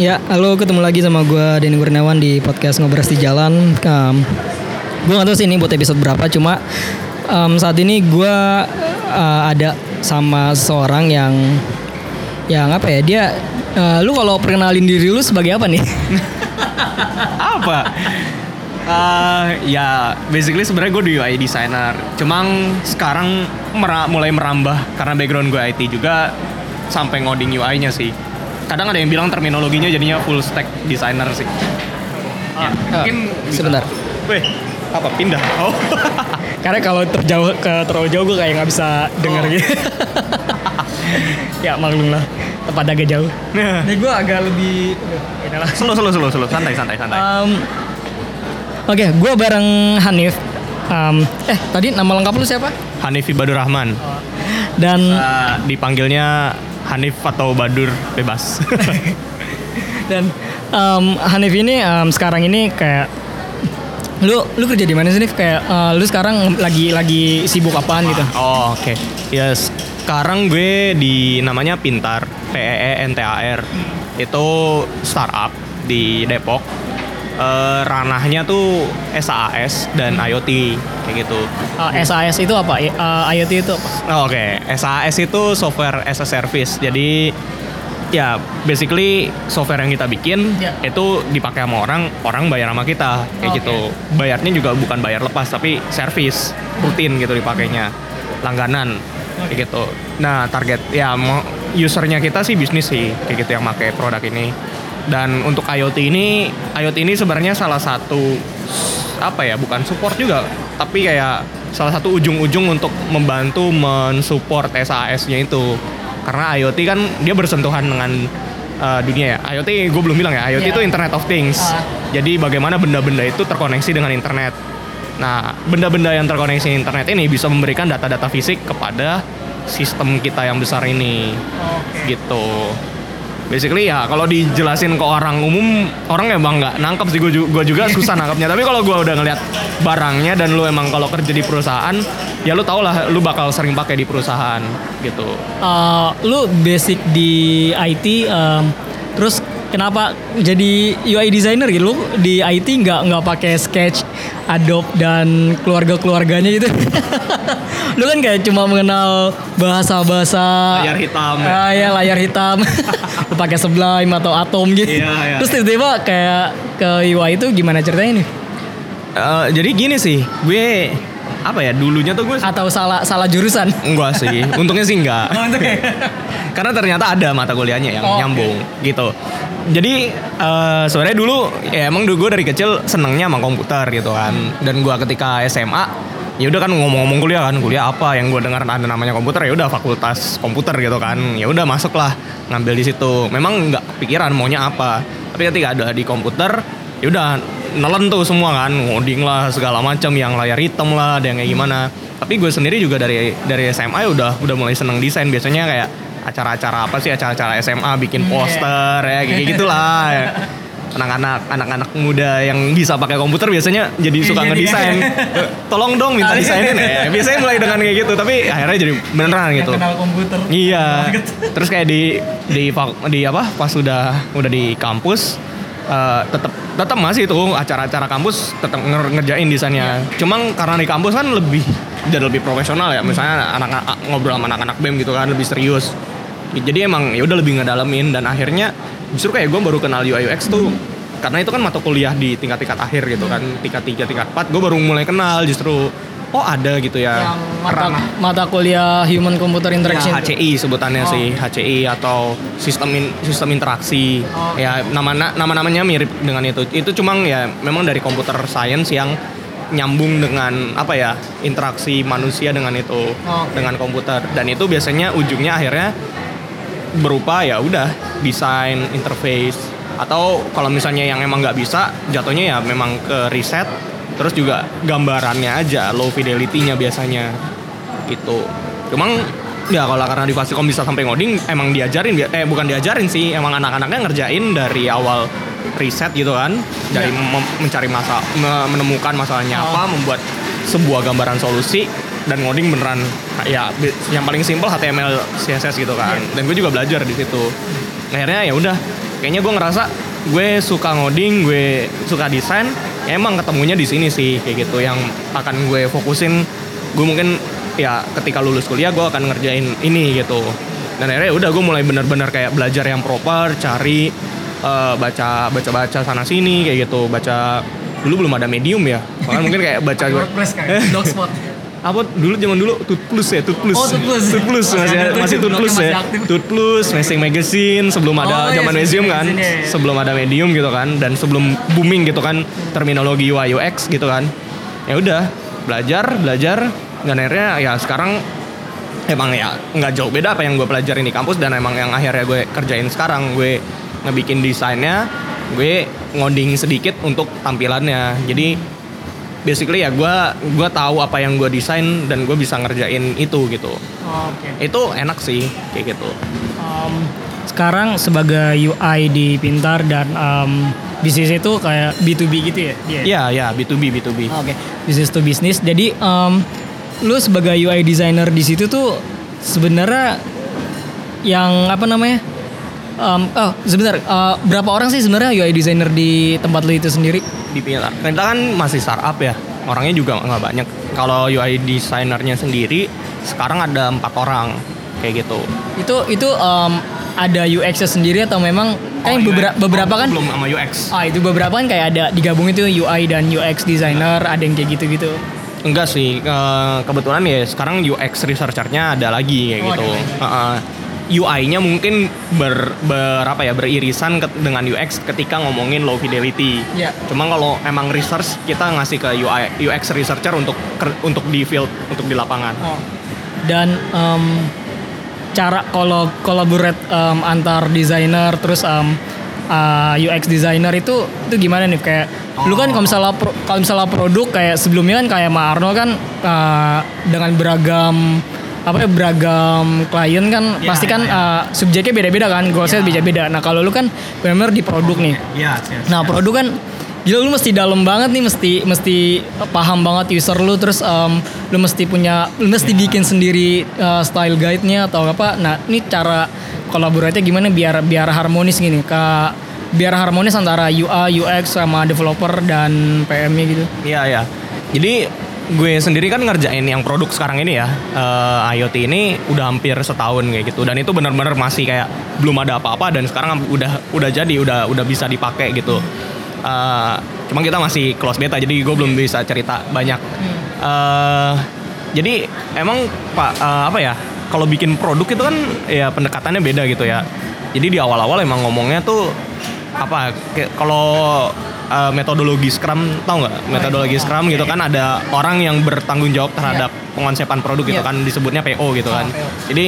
Ya, halo ketemu lagi sama gue Denny Kurniawan di podcast Ngobras di Jalan. Um, gue gak tahu sih ini buat episode berapa, cuma um, saat ini gue uh, ada sama seorang yang yang apa ya dia uh, lu kalau perkenalin diri lu sebagai apa nih? apa? Uh, ya basically sebenarnya gue UI designer. Cuma sekarang mera mulai merambah karena background gue IT juga sampai ngoding UI-nya sih. Kadang ada yang bilang terminologinya jadinya full stack designer sih. ya, mungkin sebentar. Weh, apa pindah? Oh. Karena kalau terjauh ke terlalu jauh gue kayak nggak bisa denger Oh. gitu. ya maklum lah, tempat agak jauh. Ini gue agak lebih, udah lah. Slow, slow, slow, slow. Santai, santai, santai. Um, Oke, gue bareng Hanif. Um, eh, tadi nama lengkap lu siapa? Hanifi Badur Rahman. Dan Uh, dipanggilnya Hanif atau Badur bebas. dan um, Hanif ini um, sekarang ini kayak lu lu kerja di mana sih Nif? Kayak uh, lu sekarang lagi lagi sibuk apaan gitu? Oh, oke. Ya, sekarang gue di namanya Pintar, P E E N T A R. Itu startup di Depok. Eh, ranahnya tuh SAS dan IoT kayak gitu. Uh, SAS itu apa? I- uh, IoT itu apa? Oh, Oke, SAS itu software as a service. Jadi ya basically software yang kita bikin Ya. itu dipakai sama orang, orang bayar sama kita kayak Oke. gitu. Bayarnya juga bukan bayar lepas tapi service rutin gitu dipakainya, langganan kayak gitu. Nah target ya mau usernya kita sih bisnis sih kayak gitu yang pakai produk ini. Dan untuk IoT ini, IoT ini sebenarnya salah satu apa ya bukan support juga tapi kayak salah satu ujung-ujung untuk membantu mensupport SAS-nya itu. Karena IoT kan dia bersentuhan dengan uh, dunia ya. IoT gue belum bilang ya IoT Iya. itu Internet of Things. Ah. jadi bagaimana benda-benda itu terkoneksi dengan internet. Nah benda-benda yang terkoneksi internet ini bisa memberikan data-data fisik kepada sistem kita yang besar ini. Gitu basically ya kalau dijelasin ke orang umum orang emang nggak nangkep sih. Gue juga, juga susah nangkepnya. Tapi kalau gue udah ngeliat barangnya dan lu emang kalau kerja di perusahaan ya lu tau lah lu bakal sering pakai di perusahaan gitu. Uh, lu basic di IT, um, kenapa jadi UI designer gitu? Lu di IT nggak nggak pakai Sketch, Adobe dan keluarga-keluarganya gitu? lu kan kayak cuma mengenal bahasa-bahasa layar hitam ya. Ah ya layar hitam. lu pakai Sublime atau Atom gitu. Iya, iya. Terus tiba-tiba kayak ke UI itu gimana ceritanya nih? Eh, jadi gini sih gue apa ya dulunya tuh gue Atau salah salah jurusan? enggak sih untungnya sih enggak Oh, ya? karena ternyata ada mata kuliahnya yang Oh, nyambung gitu. Jadi eh sebenarnya dulu ya emang dulu gue dari kecil senengnya sama komputer gitu kan. Dan gue ketika SMA ya udah kan ngomong-ngomong kuliah kan kuliah apa yang gue dengar ada namanya komputer ya udah fakultas komputer gitu kan ya udah masuk lah ngambil di situ memang nggak pikiran maunya apa tapi ketika ada di komputer ya udah nelen tuh semua kan ngoding lah segala macam yang layar hitam lah ada yang kayak gimana tapi gue sendiri juga dari dari SMA ya udah udah mulai seneng desain biasanya kayak acara-acara apa sih acara-acara SMA bikin iya. poster ya kayak gitulah anak-anak anak-anak muda yang bisa pakai komputer biasanya jadi suka Iya, ngedesain iya. tolong dong minta iya. desainin ya biasanya mulai dengan kayak gitu tapi akhirnya jadi beneran gitu Kenal komputer. Iya. Terus kayak di di di apa pas udah udah di kampus eh, tetap tetap masih tuh acara-acara kampus tetap nger- ngerjain desainnya. Cuma karena di kampus kan lebih jadi lebih profesional ya. Misalnya anak ngobrol sama anak-anak BEM gitu kan lebih serius. Jadi emang ya udah lebih ngedalamin dan akhirnya justru kayak gue baru kenal UI UX tuh karena itu kan mata kuliah di tingkat-tingkat akhir gitu kan tingkat 3 tingkat 4 gue baru mulai kenal justru oh ada gitu ya Yang mata, ranah mata kuliah Human Computer Interaction. Ya, HCI sebutannya Oh. sih HCI atau sistem in- sistem interaksi Oh. ya nama nama namanya mirip dengan itu itu cuma ya memang dari komputer science yang nyambung dengan apa ya interaksi manusia dengan itu Oh, oke. dengan komputer dan itu biasanya ujungnya akhirnya berupa ya udah desain interface atau kalau misalnya yang emang nggak bisa jatuhnya ya memang ke riset terus juga gambarannya aja low fidelity-nya biasanya. Gitu. Emang ya kalau karena di Fasikom bisa sampai ngoding emang diajarin eh bukan diajarin sih emang anak-anaknya ngerjain dari awal riset gitu kan. Dari mem- mencari masa me- menemukan masalahnya apa membuat sebuah gambaran solusi dan ngoding beneran. Ya yang paling simpel HTML CSS gitu kan. Dan gue juga belajar di situ. Akhirnya ya udah kayaknya gue ngerasa gue suka ngoding gue suka desain ya emang ketemunya di sini sih kayak gitu. Yang akan gue fokusin gue mungkin ya ketika lulus kuliah gue akan ngerjain ini gitu. Dan akhirnya ya udah gue mulai bener-bener kayak belajar yang proper cari eh, baca baca baca sana sini kayak gitu. Baca dulu belum ada medium ya. Bahkan mungkin kayak baca WordPress Blogspot. Apa dulu zaman dulu Tut Plus ya Tut Plus Oh, Tut Plus. Tut Plus Masih masih masih Tut Plus masih ya. Tut Plus Messing Magazine sebelum Oh, ada iya, zaman Messing Medium kan. Iya, iya. sebelum ada Medium gitu kan dan sebelum booming gitu kan terminologi UI UX gitu kan. Ya udah belajar belajar. Dan akhirnya ya sekarang emang ya nggak jauh beda apa yang gue pelajarin di kampus dan emang yang akhirnya gue kerjain sekarang. Gue ngebikin desainnya gue ngoding sedikit untuk tampilannya. Jadi basically ya gue gue tahu apa yang gue desain dan gue bisa ngerjain itu gitu Oke. itu enak sih kayak gitu Um, sekarang sebagai UI di Pintar dan um, bisnis itu kayak B2B gitu ya? Iya. Iya ya B2B B2B Oke, bisnis to bisnis. Jadi um, lu sebagai UI designer di situ tuh sebenarnya yang apa namanya? Um, oh sebentar, uh, berapa orang sih sebenarnya UI designer di tempat lu itu sendiri? di Pintar. Kita kan masih startup ya, orangnya juga nggak banyak. Kalau UI desainernya sendiri sekarang ada empat orang kayak gitu. Itu itu um, ada UX-nya sendiri atau memang kan Oh, beberapa UX. beberapa Oh, kan belum sama UX. Ah itu beberapa kan kayak ada digabung itu UI dan UX designer, ada yang kayak gitu-gitu. Enggak sih, eh, kebetulan ya sekarang UX researchernya ada lagi kayak Oh, gitu. ada lagi. Heeh. UI-nya mungkin ber, ber apa ya beririsan ke- dengan UX ketika ngomongin low fidelity. Iya. Cuma kalau emang research kita ngasih ke UI UX researcher untuk untuk di field untuk di lapangan. Oh. Dan em, cara kalau collaborate em, antar desainer terus em, uh, UX designer itu itu gimana nih kayak lu kan kalau misalnya pro- kalau misalnya produk kayak sebelumnya kan kayak Ma Arnold kan uh, dengan beragam apa ya beragam klien kan Ya, pasti kan ya, ya. uh, subjeknya beda-beda kan goalsnya Ya. beda-beda nah kalau lu kan benar di produk nih Iya, Nah produk kan Gila lu mesti dalam banget nih mesti mesti paham banget user lu terus em, lu mesti punya lu mesti bikin sendiri eh, style guide-nya atau apa. Nah, ini cara kolaborasinya gimana biar biar harmonis gini ke biar harmonis antara UI, UX sama developer dan PM-nya gitu. Iya ya. Jadi gue sendiri kan ngerjain yang produk sekarang ini ya eh, IoT ini udah hampir setahun kayak gitu dan itu benar-benar masih kayak belum ada apa-apa dan sekarang udah udah jadi udah udah bisa dipakai gitu. Eh, cuma kita masih close beta jadi gue belum bisa cerita banyak. Eh, jadi emang pak eh, apa ya kalau bikin produk itu kan ya pendekatannya beda gitu ya. Jadi di awal-awal emang ngomongnya tuh apa kalau uh, metodologi Scrum tahu nggak metodologi Scrum gitu kan ada orang yang bertanggung jawab terhadap pengonsepan produk gitu Iya. kan disebutnya PO gitu kan Ah, PO. jadi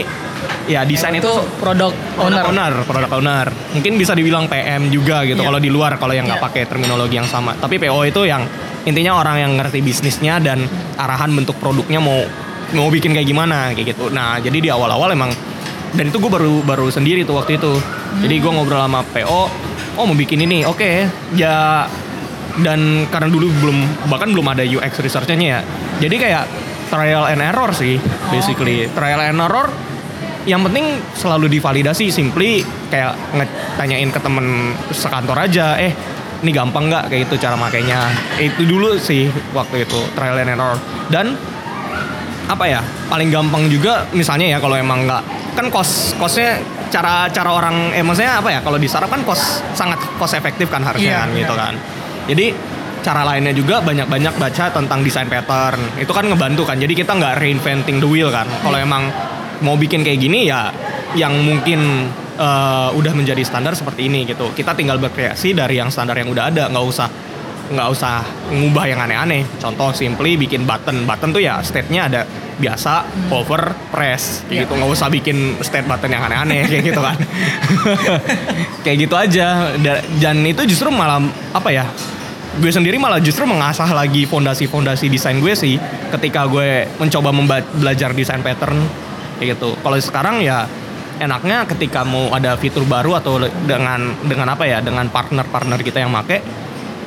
ya desain itu product owner. owner product owner mungkin bisa dibilang PM juga gitu Iya. kalau di luar kalau yang nggak Iya. pakai terminologi yang sama tapi PO itu yang intinya orang yang ngerti bisnisnya dan arahan bentuk produknya mau mau bikin kayak gimana kayak gitu nah jadi di awal-awal emang dan itu gue baru baru sendiri tuh waktu itu jadi gue ngobrol sama PO oh mau bikin ini. Oke. Ya dan karena dulu belum bahkan belum ada UX researchnya ya. Jadi kayak trial and error sih basically. Trial and error yang penting selalu divalidasi simply kayak ngetanyain ke temen sekantor aja eh ini gampang nggak? Kayak itu cara makainya. Itu dulu sih waktu itu trial and error. Dan apa ya paling gampang juga misalnya ya kalau emang nggak kan cost costnya cara cara orang eh maksudnya apa ya kalau di startup kan cost sangat cost efektif kan harusnya kan iya. gitu kan. Jadi cara lainnya juga banyak-banyak baca tentang desain pattern. Itu kan ngebantu kan jadi kita nggak reinventing the wheel kan. Kalau Iya. emang mau bikin kayak gini ya yang mungkin eh, udah menjadi standar seperti ini gitu. Kita tinggal berkreasi dari yang standar yang udah ada nggak usah nggak usah ngubah yang aneh-aneh. Contoh simply bikin button. Button tuh ya state-nya ada biasa over press. Kayak gitu nggak usah bikin state button yang aneh-aneh kayak gitu kan. Kayak gitu aja. Da- dan itu justru malah apa ya gue sendiri malah justru mengasah lagi fondasi-fondasi desain gue sih ketika gue mencoba belajar desain pattern kayak gitu. Kalau sekarang ya enaknya ketika mau ada fitur baru atau dengan dengan apa ya dengan partner-partner kita yang make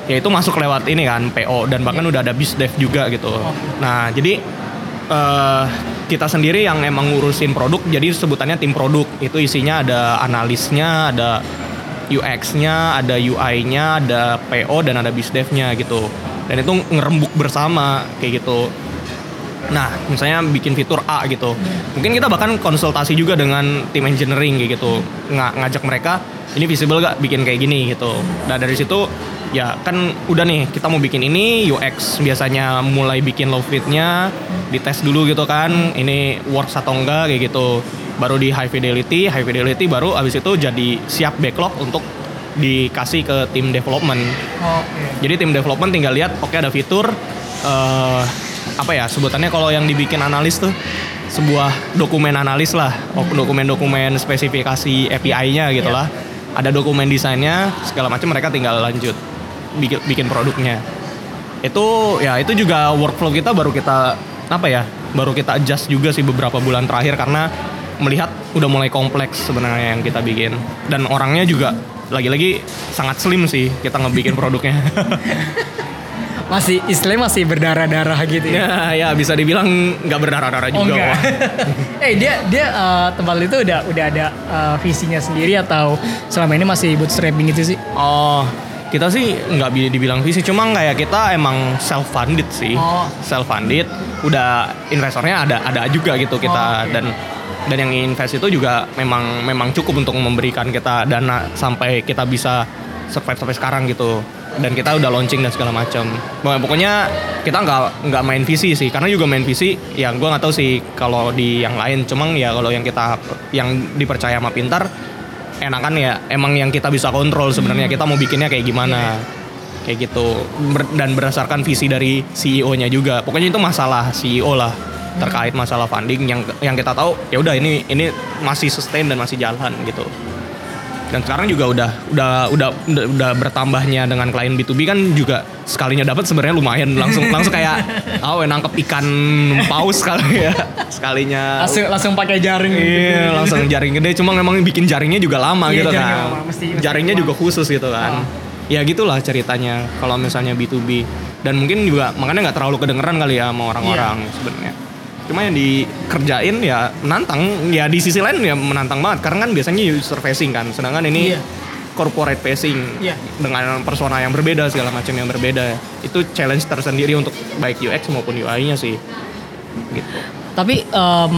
ya itu masuk lewat ini kan PO dan bahkan udah ada biz dev juga gitu. Nah jadi eh, kita sendiri yang emang ngurusin produk jadi sebutannya tim produk itu isinya ada analisnya ada UX-nya ada UI-nya ada PO dan ada BizDev-nya gitu dan itu ngerembuk bersama kayak gitu Nah, misalnya bikin fitur A gitu. Mungkin kita bahkan konsultasi juga dengan tim engineering kayak gitu. Ng ngajak mereka, ini visible gak bikin kayak gini gitu. Nah, dari situ ya kan udah nih kita mau bikin ini UX biasanya mulai bikin low fitnya dites dulu gitu kan ini works atau enggak kayak gitu baru di high fidelity high fidelity baru abis itu jadi siap backlog untuk dikasih ke tim development Oke. jadi tim development tinggal lihat oke ada fitur eh apa ya sebutannya kalau yang dibikin analis tuh sebuah dokumen analis lah Ok- dokumen-dokumen spesifikasi API-nya gitu lah ada dokumen desainnya segala macam mereka tinggal lanjut bikin bikin produknya. Itu ya itu juga workflow kita baru kita apa ya baru kita adjust juga sih beberapa bulan terakhir karena melihat udah mulai kompleks sebenarnya yang kita bikin. Dan orangnya juga lagi-lagi sangat slim sih kita ngebikin produknya Masih istilahnya masih berdarah-darah gitu ya. ya ya bisa dibilang nggak berdarah-darah Oh juga. Wak. eh dia dia eh, tempat itu udah udah ada eh, visinya sendiri atau selama ini masih bootstrapping gitu sih? oh kita sih nggak bi- dibilang visi cuma kayak kita emang self funded sih Oh. self funded udah investornya ada ada juga gitu kita Oh, oke. dan dan yang invest itu juga memang memang cukup untuk memberikan kita dana sampai kita bisa survive sampai sekarang gitu. Dan kita udah launching dan segala macam Pokoknya- kita nggak nggak main visi sih. Karena juga main visi ya gue nggak tahu sih kalau di yang lain. Cuma ya kalau yang kita yang dipercaya sama pintar enakan ya. Emang yang kita bisa kontrol sebenarnya. Kita mau bikinnya kayak gimana. Kayak gitu. Ber- dan berdasarkan visi dari CEO-nya juga. Pokoknya itu masalah CEO lah. Terkait masalah funding yang yang kita tahu ya udah ini ini masih sustain dan masih jalan gitu dan sekarang juga udah udah udah udah, udah bertambahnya dengan klien B2B kan juga sekalinya dapat sebenarnya lumayan langsung langsung kayak oh nangkep ikan paus kali ya sekalinya Langsung langsung pakai jaring. Iya, langsung jaring gede. Cuma memang bikin jaringnya juga lama Iya, gitu jaringnya kan. lama, mesti- mesti jaringnya lama. juga khusus gitu kan. Ya gitulah ceritanya kalau misalnya B2B. Dan mungkin juga makanya nggak terlalu kedengeran kali ya sama orang-orang Iya. sebenarnya. Cuma yang dikerjain ya menantang. Ya di sisi lain ya menantang banget karena kan biasanya user facing kan. Sedangkan ini Iya. corporate facing Iya. dengan persona yang berbeda segala macam yang berbeda. Itu challenge tersendiri untuk baik UX maupun UI-nya sih. Gitu. Tapi em,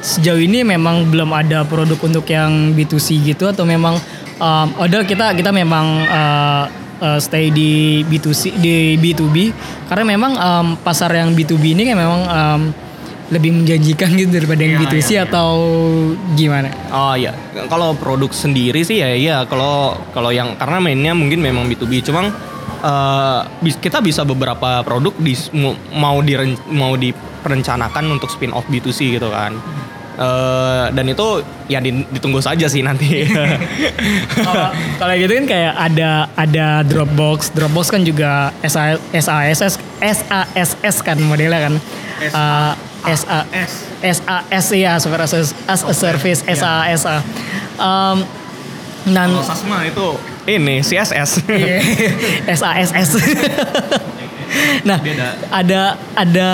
sejauh ini memang belum ada produk untuk yang B2C gitu atau memang em, ada kita kita memang eh, eh, stay di B2C di B2B karena memang em, pasar yang B2B ini kan memang em, lebih menjanjikan gitu daripada yang Iya, B2C iya, iya. atau gimana? Oh iya, kalau produk sendiri sih ya iya kalau kalau yang karena mainnya mungkin memang B2B, cuma eh, bis- kita bisa beberapa produk di mau diren- mau diperencanakan untuk spin off B2C gitu kan. Eh, dan itu ya di- ditunggu saja sih nanti. Kalau gitu kan kayak ada ada Dropbox, Dropbox kan juga SA, SASS SASS kan modelnya kan. Eh, SA SAS ya software as, as a service SASA. Um, dan Kalau Sasma itu ini CSS. Iya. SASS. nah, Beda. ada ada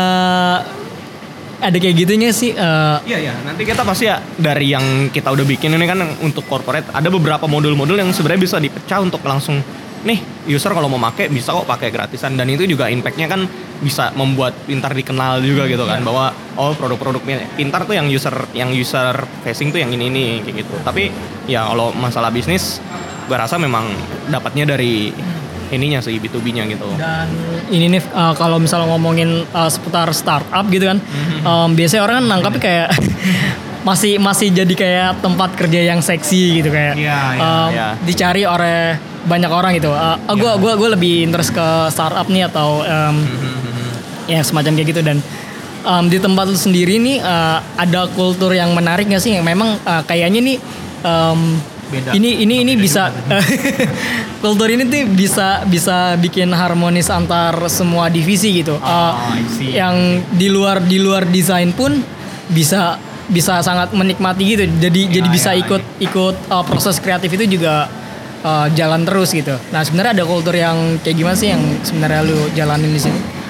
ada kayak gitunya sih eh, Iya ya, nanti kita pasti ya dari yang kita udah bikin ini kan untuk corporate ada beberapa modul-modul yang sebenarnya bisa dipecah untuk langsung nih user kalau mau pakai bisa kok pakai gratisan. Dan itu juga impactnya kan bisa membuat pintar dikenal juga gitu kan. Bahwa oh produk-produk pintar tuh yang user yang user facing tuh yang ini ini kayak gitu. Tapi ya kalau masalah bisnis gue rasa memang dapatnya dari ininya sih B2B-nya gitu. Dan ini nih uh, kalau misalnya ngomongin uh, seputar startup gitu kan, um, biasanya orang kan nangkapnya kayak masih masih jadi kayak tempat kerja yang seksi gitu kayak Iya, iya, um, iya. dicari oleh banyak orang gitu. Uh, uh, gua gua gua lebih interest ke startup nih atau um, ya semacam kayak gitu dan um, di tempat lu sendiri nih uh, ada kultur yang menarik gak sih yang memang uh, kayaknya nih um, Beda. ini ini ini bisa kultur ini tuh bisa bisa bikin harmonis antar semua divisi gitu Uh, I see. yang di luar di luar desain pun bisa bisa sangat menikmati gitu jadi jadi Iya, bisa iya, ikut ikut uh, proses kreatif itu juga uh, jalan terus gitu nah sebenarnya ada kultur yang kayak gimana sih yang sebenarnya lu jalanin di sini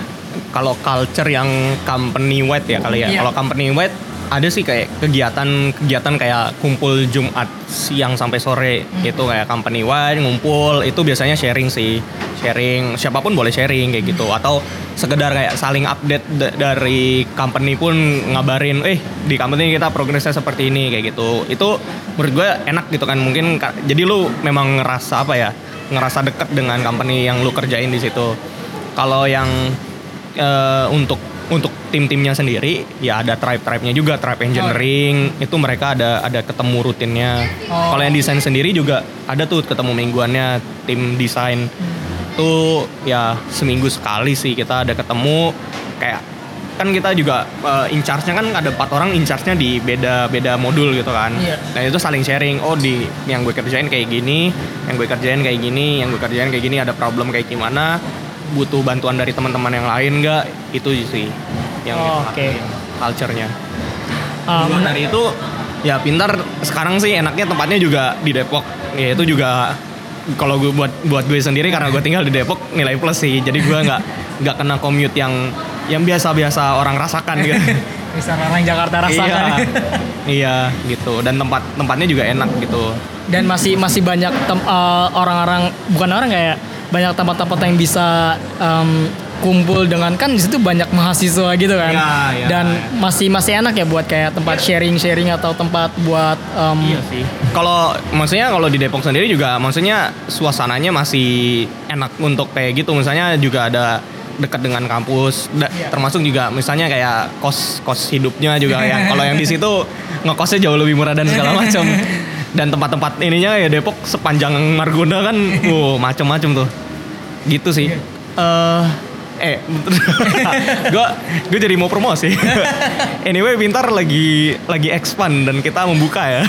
kalau culture yang company wide ya kali ya. Iya. Kalau company wide ada sih kayak kegiatan-kegiatan kayak kumpul Jumat siang sampai sore. Itu kayak company wide ngumpul. Itu biasanya sharing sih. Sharing siapa pun boleh sharing kayak gitu. Atau sekedar kayak saling update da- dari company pun ngabarin eh di company kita progresnya seperti ini kayak gitu. Itu menurut gue enak gitu kan. Mungkin jadi lu memang ngerasa apa ya ngerasa deket dengan company yang lu kerjain di situ. Kalau yang eh, untuk untuk tim-timnya sendiri ya ada tribe-tribe-nya juga tribe engineering itu mereka ada ada ketemu rutinnya Oh. kalau yang desain sendiri juga ada tuh ketemu mingguannya tim desain tuh ya seminggu sekali sih kita ada ketemu kayak kan kita juga eh, in charge-nya kan ada empat orang in charge-nya di beda beda modul gitu kan Iya. nah itu saling sharing oh di yang gue kerjain kayak gini yang gue kerjain kayak gini yang gue kerjain kayak gini ada problem kayak gimana butuh bantuan dari teman-teman yang lain nggak? Itu sih yang Oh, oke. lakuin, culture-nya. Um, dari itu ya pintar. Sekarang sih enaknya tempatnya juga di Depok. Ya itu juga kalau gue buat buat gue sendiri karena gue tinggal di Depok nilai plus sih. Jadi gue nggak nggak kena commute yang yang biasa-biasa orang rasakan gitu. Bisa orang Jakarta rasakan. iya. Iya gitu. Dan tempat tempatnya juga enak gitu. Dan masih masih banyak tem- eh, orang-orang bukan orang kayak banyak tempat-tempat yang bisa em, kumpul dengan kan di situ banyak mahasiswa gitu kan. Iya, iya, Dan iya. masih masih enak ya buat kayak tempat sharing-sharing atau tempat buat em, Iya sih. Kalau maksudnya kalau di Depok sendiri juga maksudnya suasananya masih enak untuk kayak gitu. Misalnya juga ada dekat dengan kampus, Da- Iya. termasuk juga misalnya kayak kos kos hidupnya juga yang kalau yang di situ ngekosnya jauh lebih murah dan segala macam. Dan tempat-tempat ininya ya Depok sepanjang Margonda kan, wow macam-macam tuh. Gitu sih. Eh eh gue gue jadi mau promosi anyway pintar lagi lagi expand dan kita membuka ya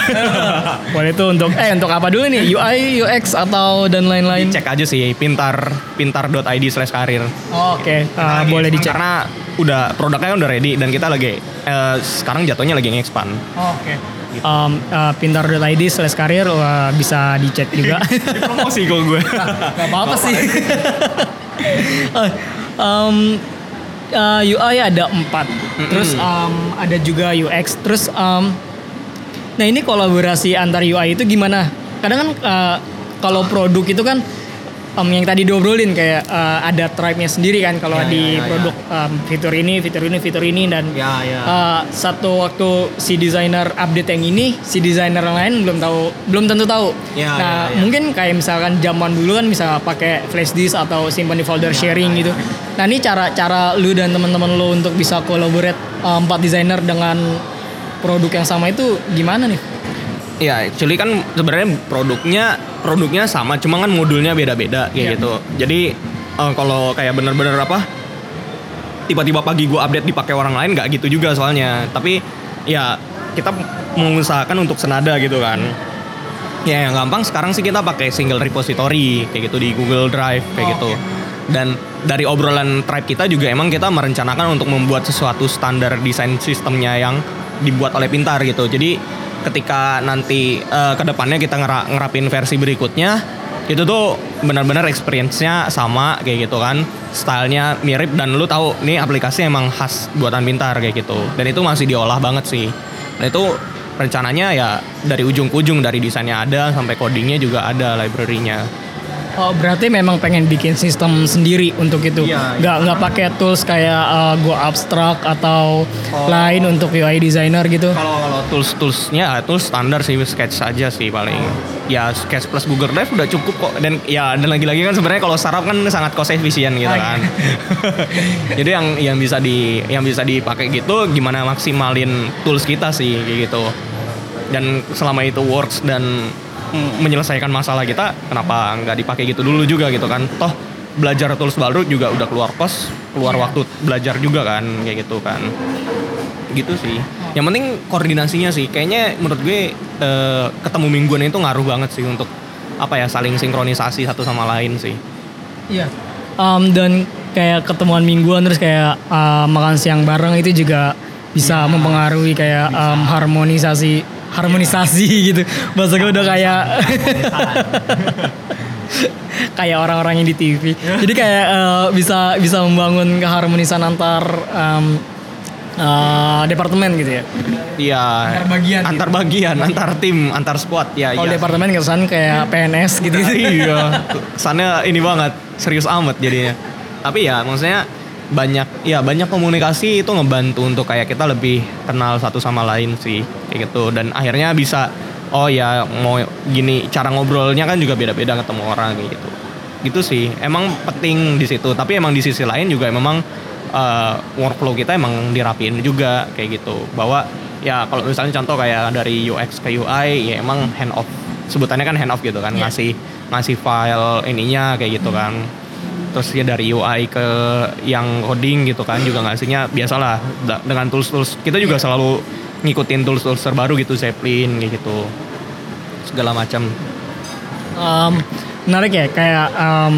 boleh tuh untuk eh untuk apa dulu nih UI UX atau dan lain-lain. cek aja sih pintar pintar.id slash karir Oh, Oke, Ah, Lagi boleh expand dicek. karena udah produknya udah ready dan kita lagi eh, sekarang jatuhnya lagi expand Oh, Oke. Um, uh, pintar.id slash karir wah, bisa dicek juga. promosi kok gue Gak apa-apa sih. Eh, um, uh, UI ada empat, terus um, ada juga UX, terus um, nah ini kolaborasi antar UI itu gimana? Kadang kan uh, kalau produk itu kan um, yang tadi diobrolin kayak uh, ada tribe-nya sendiri kan kalau Ya, di ya, ya, produk um, fitur ini, fitur ini, fitur ini dan Ya, ya. uh, satu waktu si desainer update yang ini, si desainer yang lain belum tahu, belum tentu tahu. Ya, nah, ya, ya. mungkin kayak misalkan zaman dulu kan bisa pakai flash disk atau simpan di folder sharing gitu. Nah, ini cara-cara lu dan teman-teman lu untuk bisa collaborate uh, empat desainer dengan produk yang sama itu gimana nih? Ya, actually kan sebenarnya produknya produknya sama, cuma kan modulnya beda-beda kayak Iya. gitu. Jadi eh, kalau kayak bener-bener apa tiba-tiba pagi gua update dipakai orang lain nggak gitu juga soalnya. Tapi ya kita mengusahakan untuk senada gitu kan. Ya yang gampang sekarang sih kita pakai single repository kayak gitu di Google Drive kayak Oh, gitu. oke. Dan dari obrolan tribe kita juga emang kita merencanakan untuk membuat sesuatu standar desain sistemnya yang dibuat oleh Pintar gitu. Jadi ketika nanti eh, ke depannya kita ngera- ngerapin versi berikutnya itu tuh benar-benar experience-nya sama kayak gitu kan. Stylenya mirip dan lu tahu nih aplikasi emang khas buatan pintar kayak gitu. Dan itu masih diolah banget sih. Dan itu rencananya ya dari ujung ke ujung dari desainnya ada sampai codingnya juga ada library-nya Oh, berarti memang pengen bikin sistem sendiri untuk itu. Iya, nggak nggak pakai tools kayak uh, Go Abstract atau Oh. lain untuk UI designer gitu. Kalau kalau tools toolsnya tools standar sih sketch saja sih paling. Ya sketch plus Google Drive udah cukup kok. Dan ya dan lagi-lagi kan sebenarnya kalau startup kan sangat cost efficient gitu Ah, kan. Jadi yang yang bisa di yang bisa dipakai gitu gimana maksimalin tools kita sih kayak gitu. Dan selama itu works dan menyelesaikan masalah kita, kenapa nggak dipakai gitu dulu juga gitu kan? Toh belajar tools baru juga udah keluar kos, keluar Iya. waktu belajar juga kan kayak gitu kan gitu sih. Yang penting koordinasinya sih. Kayaknya menurut gue eh, ketemu mingguan itu ngaruh banget sih untuk apa ya saling sinkronisasi satu sama lain sih. Iya. Um, dan kayak ketemuan mingguan terus kayak uh, makan siang bareng itu juga bisa mempengaruhi kayak um, harmonisasi harmonisasi gitu. Bahasa gue udah kayak kayak orang-orang yang di TV. Jadi kayak eh, bisa bisa membangun keharmonisan antar em, eh, departemen gitu ya. Iya. Antar bagian gitu. Antar bagian, antar tim, antar squad. Ya, Kalau iya. departemen kesan kayak PNS gitu. iya. Kesannya ini banget, serius amat jadinya. Tapi ya maksudnya banyak ya banyak komunikasi itu ngebantu untuk kayak kita lebih kenal satu sama lain sih kayak gitu. Dan akhirnya bisa oh ya mau gini cara ngobrolnya kan juga beda-beda ketemu orang kayak gitu. Gitu sih emang penting di situ. Tapi emang di sisi lain juga memang eh, workflow kita emang dirapiin juga kayak gitu. Bahwa ya kalau misalnya contoh kayak dari UX ke UI ya emang hand off sebutannya kan hand off gitu kan Iya. ngasih ngasih file ininya kayak gitu kan terus ya dari UI ke yang coding gitu kan juga ngasihnya biasalah dengan tools tools kita juga selalu ngikutin tools tools terbaru gitu Zeppelin kayak gitu. Segala macam. Em, menarik ya kayak em,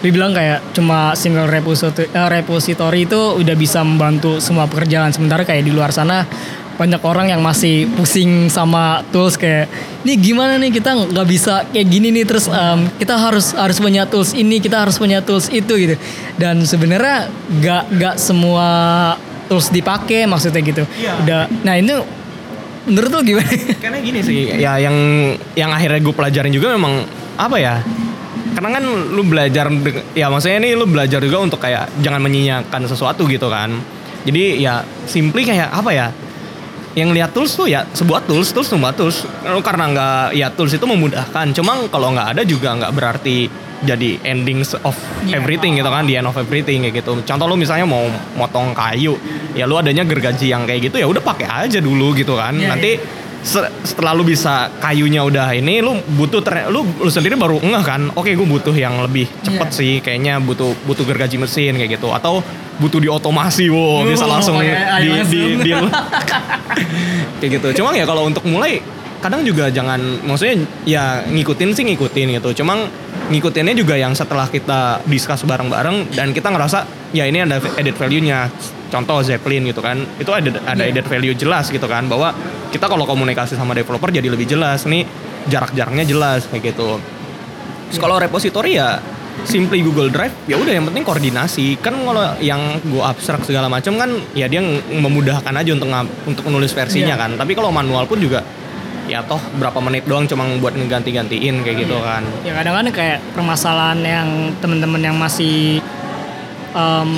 dibilang kayak cuma single repository, eh, repository itu udah bisa membantu semua pekerjaan. Sementara kayak di luar sana banyak orang yang masih pusing sama tools kayak ini gimana nih kita nggak bisa kayak gini nih terus em, kita harus harus punya tools ini kita harus punya tools itu gitu. Dan sebenarnya nggak nggak semua tools dipakai maksudnya gitu. Iya. udah nah itu menurut lo gimana? Karena gini sih ya yang yang akhirnya gue pelajarin juga memang apa ya karena kan lu belajar ya maksudnya ini lu belajar juga untuk kayak jangan menyinyakan sesuatu gitu kan. Jadi ya simply kayak apa ya yang lihat tools tuh ya sebuah tools tools sebuah tools. Karena nggak ya tools itu memudahkan. Cuma kalau nggak ada juga nggak berarti jadi endings of Iya. everything gitu kan the end of everything kayak gitu. Contoh lu misalnya mau motong kayu ya lu adanya gergaji yang kayak gitu ya udah pakai aja dulu gitu kan. Iya, nanti se- setelah lu bisa kayunya udah ini lu butuh ter- lu lu sendiri baru ngeh kan oke gue butuh yang lebih cepet Iya. sih kayaknya butuh butuh gergaji mesin kayak gitu atau butuh diotomasi wow bisa Oh, langsung di, di, di, langsung. kayak gitu cuma ya kalau untuk mulai kadang juga jangan maksudnya ya ngikutin sih ngikutin gitu cuma ngikutinnya juga yang setelah kita discuss bareng-bareng dan kita ngerasa ya ini ada added value-nya contoh Zeppelin gitu kan itu ada ada Iya. added value jelas gitu kan bahwa kita kalau komunikasi sama developer jadi lebih jelas nih jarak-jaraknya jelas kayak gitu Terus kalau repository ya simply Google Drive ya udah yang penting koordinasi kan kalau yang gue abstrak segala macam kan ya dia memudahkan aja untuk untuk menulis versinya Iya. kan tapi kalau manual pun juga ya toh berapa menit doang cuma buat ngeganti-gantiin kayak gitu kan ya kadang-kadang kayak permasalahan yang teman-teman yang masih em,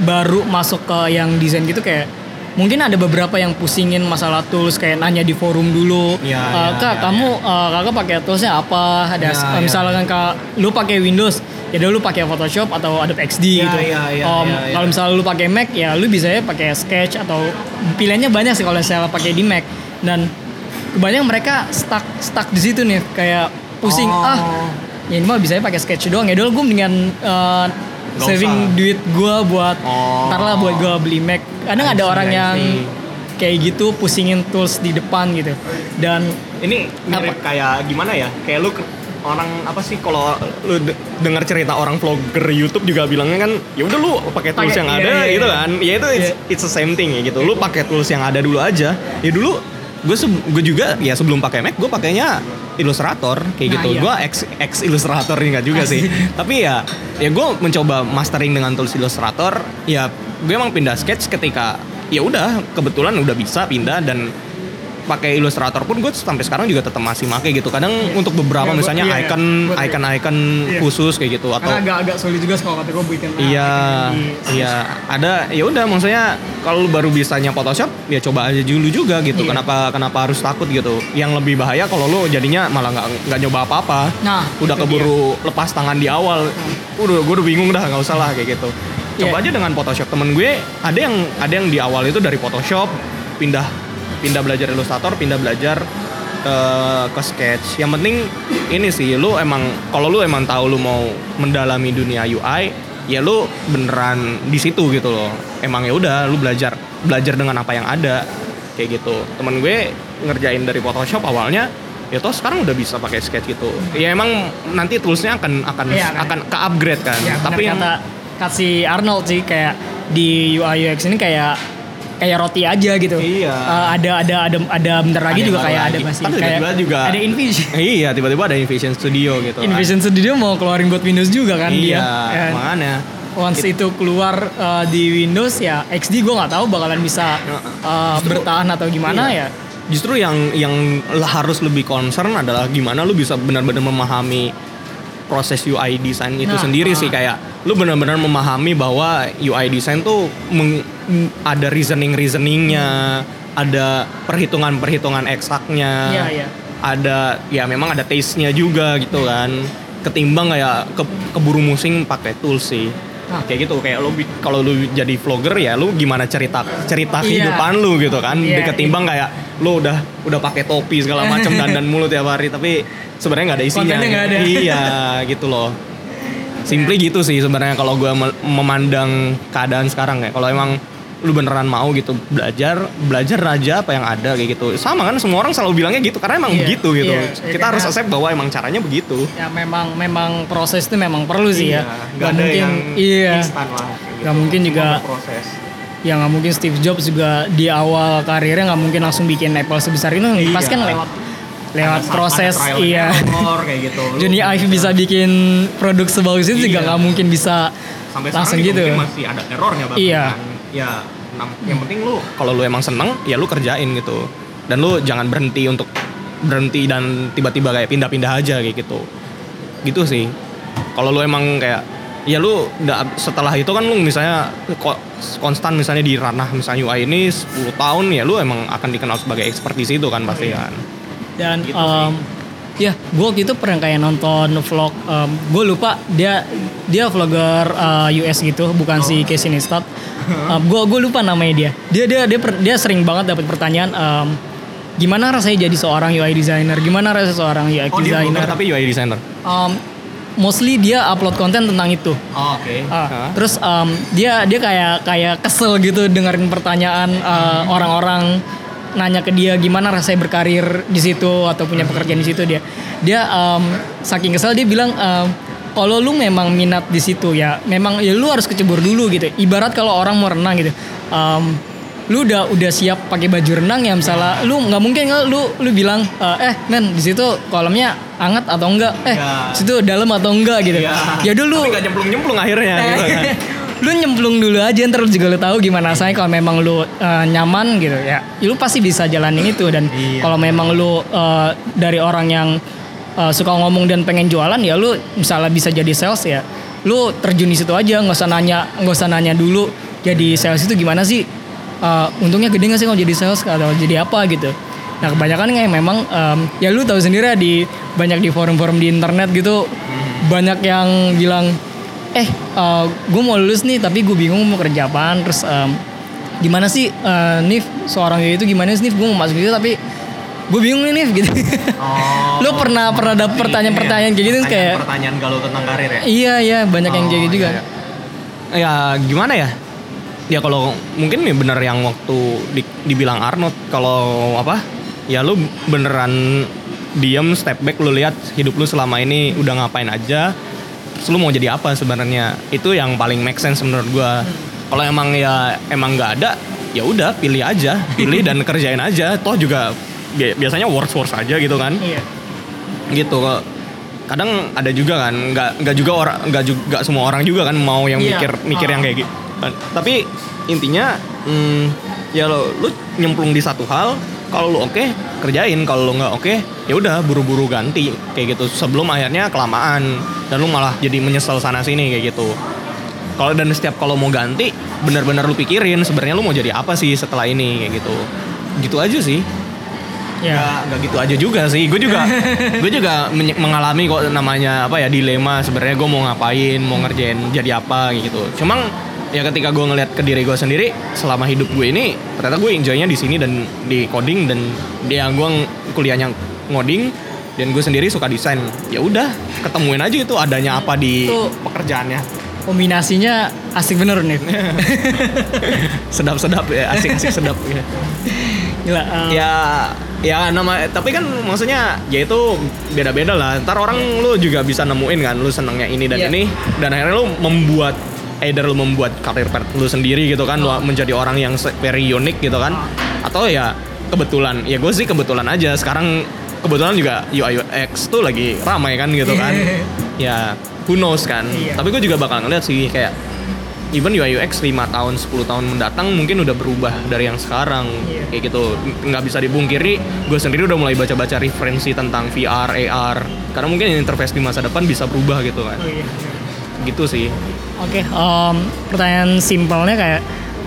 baru masuk ke yang desain gitu kayak mungkin ada beberapa yang pusingin masalah tools kayak nanya di forum dulu Iya, "Eh, iya, kak iya, kamu eh, kakak pakai toolsnya apa ada Iya, eh, iya. misalkan kak lu pakai Windows ya dulu pakai Photoshop atau Adobe XD Iya, gitu iya, iya, Om, iya, iya. kalau misalnya lu pakai Mac ya lu bisa ya pakai Sketch atau pilihannya banyak sih kalau misalnya pakai di Mac dan kebanyakan mereka stuck stuck di situ nih kayak pusing Oh. ah ya ini mah bisa pakai sketch doang ya dulu gue mendingan uh, Nggak saving usah. duit gue buat Oh. ntar lah buat gue beli Mac kadang ada orang yang kayak gitu pusingin tools di depan gitu dan ini mirip kayak gimana ya kayak lu orang apa sih kalau lu de- dengar cerita orang vlogger YouTube juga bilangnya kan ya udah lu pakai tools Pakai, yang iya, ada iya, gitu iya. kan ya itu it's, Iya. it's the same thing ya gitu lu pakai tools yang ada dulu aja ya dulu gue gue juga ya sebelum pakai Mac gue pakainya Illustrator kayak Nah, gitu. iya. gue ex ex Illustrator enggak juga sih. Tapi ya ya gue mencoba mastering dengan tools Illustrator. Ya gue emang pindah sketch ketika ya udah kebetulan udah bisa pindah dan pakai Illustrator pun gue sampai sekarang juga tetap masih pakai gitu kadang untuk beberapa Iya, gua- misalnya iya, iya. icon Gua- icon icon Iya. khusus kayak gitu atau karena agak agak sulit juga kalau kata gue bikin Iya, iya. Ada ya udah maksudnya kalau baru bisanya Photoshop ya coba aja dulu juga gitu. Iya. Kenapa kenapa harus takut gitu? Yang lebih bahaya kalau lu jadinya malah nggak nggak nyoba apa-apa. Nah, udah keburu lepas tangan di awal. Udah gue udah bingung dah nggak usah lah kayak gitu. Coba Iya. aja dengan Photoshop. Temen gue ada yang ada yang di awal itu dari Photoshop pindah pindah belajar Illustrator, pindah belajar eh, ke sketch. Yang penting ini sih lu emang kalau lu emang tahu lu mau mendalami dunia UI, ya lu beneran di situ gitu loh. Emang ya udah lu belajar belajar dengan apa yang ada kayak gitu. Temen gue ngerjain dari Photoshop awalnya ya toh sekarang udah bisa pakai sketch gitu. Ya emang nanti toolsnya akan akan kan? akan ke upgrade kan. ya, Tapi yang kata kasih Arnold sih kayak di UI UX ini kayak kayak roti aja gitu. Iya. Eh, ada ada ada ada bentar lagi Ada juga kayak baru ada lagi. masih Kan kayak juga- ada Invision. iya tiba-tiba ada Invision Studio gitu kan. Invision Studio mau keluarin buat Windows juga kan iya dia. Ya. makanya Once itu keluar uh, di Windows ya XD gue nggak tahu bakalan bisa uh, bertahan atau gimana Iya. ya. justru yang yang harus lebih concern adalah gimana lu bisa benar-benar memahami proses UI design itu Nah, sendiri ah. sih kayak lu benar-benar memahami bahwa UI design tuh meng- ada reasoning reasoningnya ada perhitungan perhitungan eksaknya Iya, iya. ada ya memang ada taste nya juga gitu kan ketimbang kayak ke, keburu musing pakai tools sih Nah. kayak gitu kayak lu kalau lu jadi vlogger ya lu gimana cerita cerita Iya. kehidupan lu gitu kan Iya, ketimbang kayak lu udah udah pakai topi segala macam dan dan mulut tiap hari tapi sebenarnya nggak ada isinya Kontennya nggak ada. iya gitu loh simply gitu sih sebenarnya kalau gue memandang keadaan sekarang ya kalau emang lu beneran mau gitu belajar belajar aja apa yang ada kayak gitu sama kan semua orang selalu bilangnya gitu karena emang Iya, begitu gitu iya. kita Karena- harus accept bahwa emang caranya begitu Ya memang memang proses itu memang perlu sih ya. nggak Nggak ada mungkin yang iya. instan lah gitu. Nggak mungkin juga proses ya nggak mungkin Steve Jobs juga di awal karirnya nggak mungkin langsung bikin Apple sebesar itu Iya. pas kan lewat lewat Ada- proses ada iya error kayak gitu Johnny Ive bisa bikin produk sebagus itu juga Iya. nggak mungkin bisa sampai langsung gitu juga mungkin masih ada errornya bahkan Iya. kan. Ya nam- yang penting lu kalau lu emang seneng ya lu kerjain gitu. Dan lu jangan berhenti untuk berhenti dan tiba-tiba kayak pindah-pindah aja kayak gitu. Gitu sih. Kalau lu emang kayak ya lu setelah itu kan lu misalnya ko- konstan misalnya di ranah misalnya UI ini 10 tahun ya lu emang akan dikenal sebagai expert di situ kan pasti kan. Dan Gitu em, ya gue waktu itu pernah kayak nonton vlog gue lupa dia dia vlogger eh, US gitu bukan si Casey Neistat. Gue gue lupa namanya dia. Dia dia dia per- dia sering banget dapat pertanyaan em, gimana rasanya jadi seorang UI designer? Gimana rasanya seorang UX oh dia designer? vlogger tapi UI designer? Em, mostly dia upload konten tentang itu. Oh, oke. Ah, terus em, dia dia kayak kayak kesel gitu dengerin pertanyaan eh, orang-orang nanya ke dia gimana rasanya berkarir di situ atau punya pekerjaan di situ? Dia dia em, saking kesel dia bilang em, kalau lu memang minat di situ ya memang ya lu harus kecebur dulu gitu. Ibarat kalau orang mau renang gitu em, lu udah udah siap pakai baju renang ya misalnya lu nggak mungkin kan lu lu bilang eh eh, men di situ kolamnya hangat atau enggak? Eh Ya. situ dalam atau enggak? Gitu. Iya. ya dulu tapi gak nyemplung-nyemplung akhirnya gitu kan lu nyemplung dulu aja ntar lu juga lu tahu gimana rasanya kalau memang lu eh, nyaman gitu ya. Lu pasti bisa jalanin itu dan Iya. kalau memang lu eh, dari orang yang eh, suka ngomong dan pengen jualan ya lu misalnya bisa jadi sales ya. Lu terjun di situ aja nggak usah nanya nggak usah nanya dulu jadi sales itu gimana sih? Eh, untungnya gede nggak sih kalau jadi sales atau jadi apa gitu. Nah kebanyakan kayak memang em, ya lu tahu sendiri ya di banyak di forum-forum di internet gitu banyak yang bilang eh gue mau lulus nih tapi gue bingung mau kerja apaan. Terus em, gimana sih eh, Nif seorang UI itu gimana sih Nif? Gue mau masuk itu tapi gue bingung nih Nif gitu. Oh, lo pernah pernah dapet pertanyaan-pertanyaan kayak gitu kayak pertanyaan galau tentang karir ya? Iya iya banyak yang kayak gitu juga. iya. ya gimana ya? Ya kalau mungkin nih bener yang waktu di- dibilang Arnold kalau apa? Ya lu beneran diem step back lu lihat hidup lu selama ini udah ngapain aja lu mau jadi apa sebenarnya? Itu yang paling make sense menurut gua. Kalau emang ya emang nggak ada ya udah pilih aja. Pilih dan kerjain aja. Toh juga bi- biasanya works works aja gitu kan. Iya. Gitu. Kadang ada juga kan nggak nggak juga orang nggak juga nggak semua orang juga kan mau yang Iya. mikir mikir yang kayak gitu tapi intinya hmm, ya lo lu nyemplung di satu hal kalau lu oke kerjain. Kalau lu nggak oke ya udah buru-buru ganti. Kayak gitu. Sebelum akhirnya kelamaan. Dan lu malah jadi menyesal sana sini kayak gitu. Kalau dan setiap kalau mau ganti benar-benar lu pikirin sebenarnya lu mau jadi apa sih setelah ini kayak gitu. Gitu aja sih. Ya. Nggak gitu aja juga sih. Gue juga gue juga mengalami kok namanya apa ya dilema sebenarnya gue mau ngapain, mau ngerjain jadi apa gitu. Cuma ya ketika gue ngeliat ke diri gue sendiri selama hidup gue ini ternyata gue enjoynya di sini dan di coding dan dia gue ng- kuliahnya ngoding dan gue sendiri suka desain. Ya udah ketemuin aja itu adanya apa di Tuh. pekerjaannya. kombinasinya asik bener nih Sedap-sedap ya, asik-asik sedap ya. gila em, ya ya nama tapi kan maksudnya ya itu beda-beda lah ntar orang lu juga bisa nemuin kan lu senengnya ini dan Iya. ini dan akhirnya lu membuat either lu membuat karir lu sendiri gitu kan, lu menjadi orang yang very unique gitu kan, atau ya kebetulan, ya gue sih kebetulan aja. Sekarang kebetulan juga UI UX tuh lagi ramai kan gitu kan, ya who knows kan, Iya. tapi gue juga bakal ngeliat sih kayak even UI UX 5 tahun 10 tahun mendatang mungkin udah berubah dari yang sekarang. Iya. kayak gitu. Nggak bisa dibungkiri gue sendiri udah mulai baca-baca referensi tentang VR AR karena mungkin interface di masa depan bisa berubah gitu kan gitu sih Oke, em, pertanyaan simpelnya kayak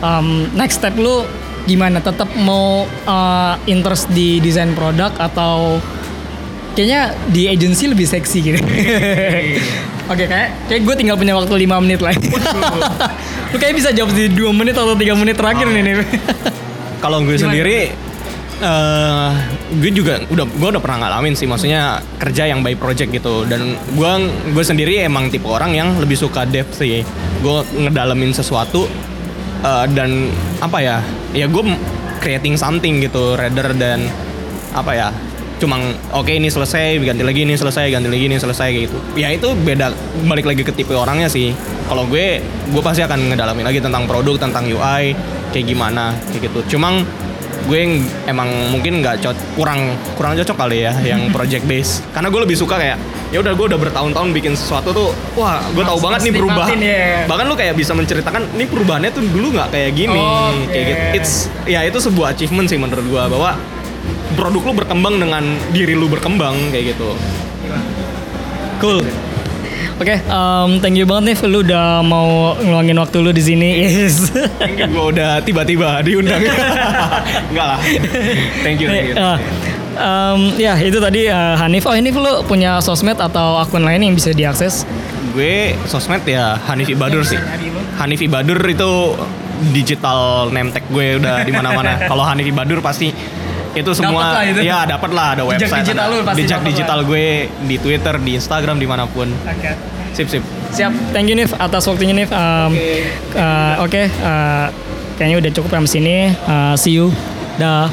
em, next step lu gimana? Tetap mau eh, interest di desain produk atau kayaknya di agency lebih seksi gitu? Oke, kayak kayak gue tinggal punya waktu 5 menit lah. lu kayak bisa jawab di 2 menit atau 3 menit terakhir nih nih. kalau gue Gimana? sendiri eh gue juga udah gue udah pernah ngalamin sih maksudnya kerja yang by project gitu. Dan gue gue sendiri emang tipe orang yang lebih suka depth sih. Gue ngedalemin sesuatu eh, dan apa ya ya gue creating something gitu rather than apa ya cuma oke ini selesai ganti lagi ini selesai ganti lagi ini selesai gitu. Ya itu beda balik lagi ke tipe orangnya sih. Kalau gue gue pasti akan ngedalamin lagi tentang produk tentang UI kayak gimana kayak gitu. Cuma gue yang emang mungkin nggak cocok kurang kurang cocok kali ya yang project base. Karena gue lebih suka kayak ya udah gue udah bertahun-tahun bikin sesuatu tuh wah gue tahu banget nih perubahan. ya. bahkan lu kayak bisa menceritakan ini perubahannya tuh dulu nggak kayak gini Oke. kayak gitu. It's ya itu sebuah achievement sih menurut gue bahwa produk lu berkembang dengan diri lu berkembang kayak gitu. Cool Oke, em, thank you banget nih lu udah mau ngeluangin waktu lu di sini. Yes. Thank you, gue udah tiba-tiba diundang enggak lah thank you thank you Eh, em, ya itu tadi eh, Hanif. Oh Hanif lu punya sosmed atau akun lain yang bisa diakses? gue sosmed ya Hanif Ibadur sih Hanif Ibadur itu digital name tag gue udah di mana-mana. Kalau Hanif Ibadur pasti itu semua lah itu. ya dapat lah ada Jejak website digital ada- lu pasti jejak dapet digital gue di Twitter di Instagram di mana pun Oke. sip sip Siap. Thank you Nif atas waktunya Nif. Eh, Oke. eh, kayaknya udah cukup sampai sini. Eh, see you. Dah.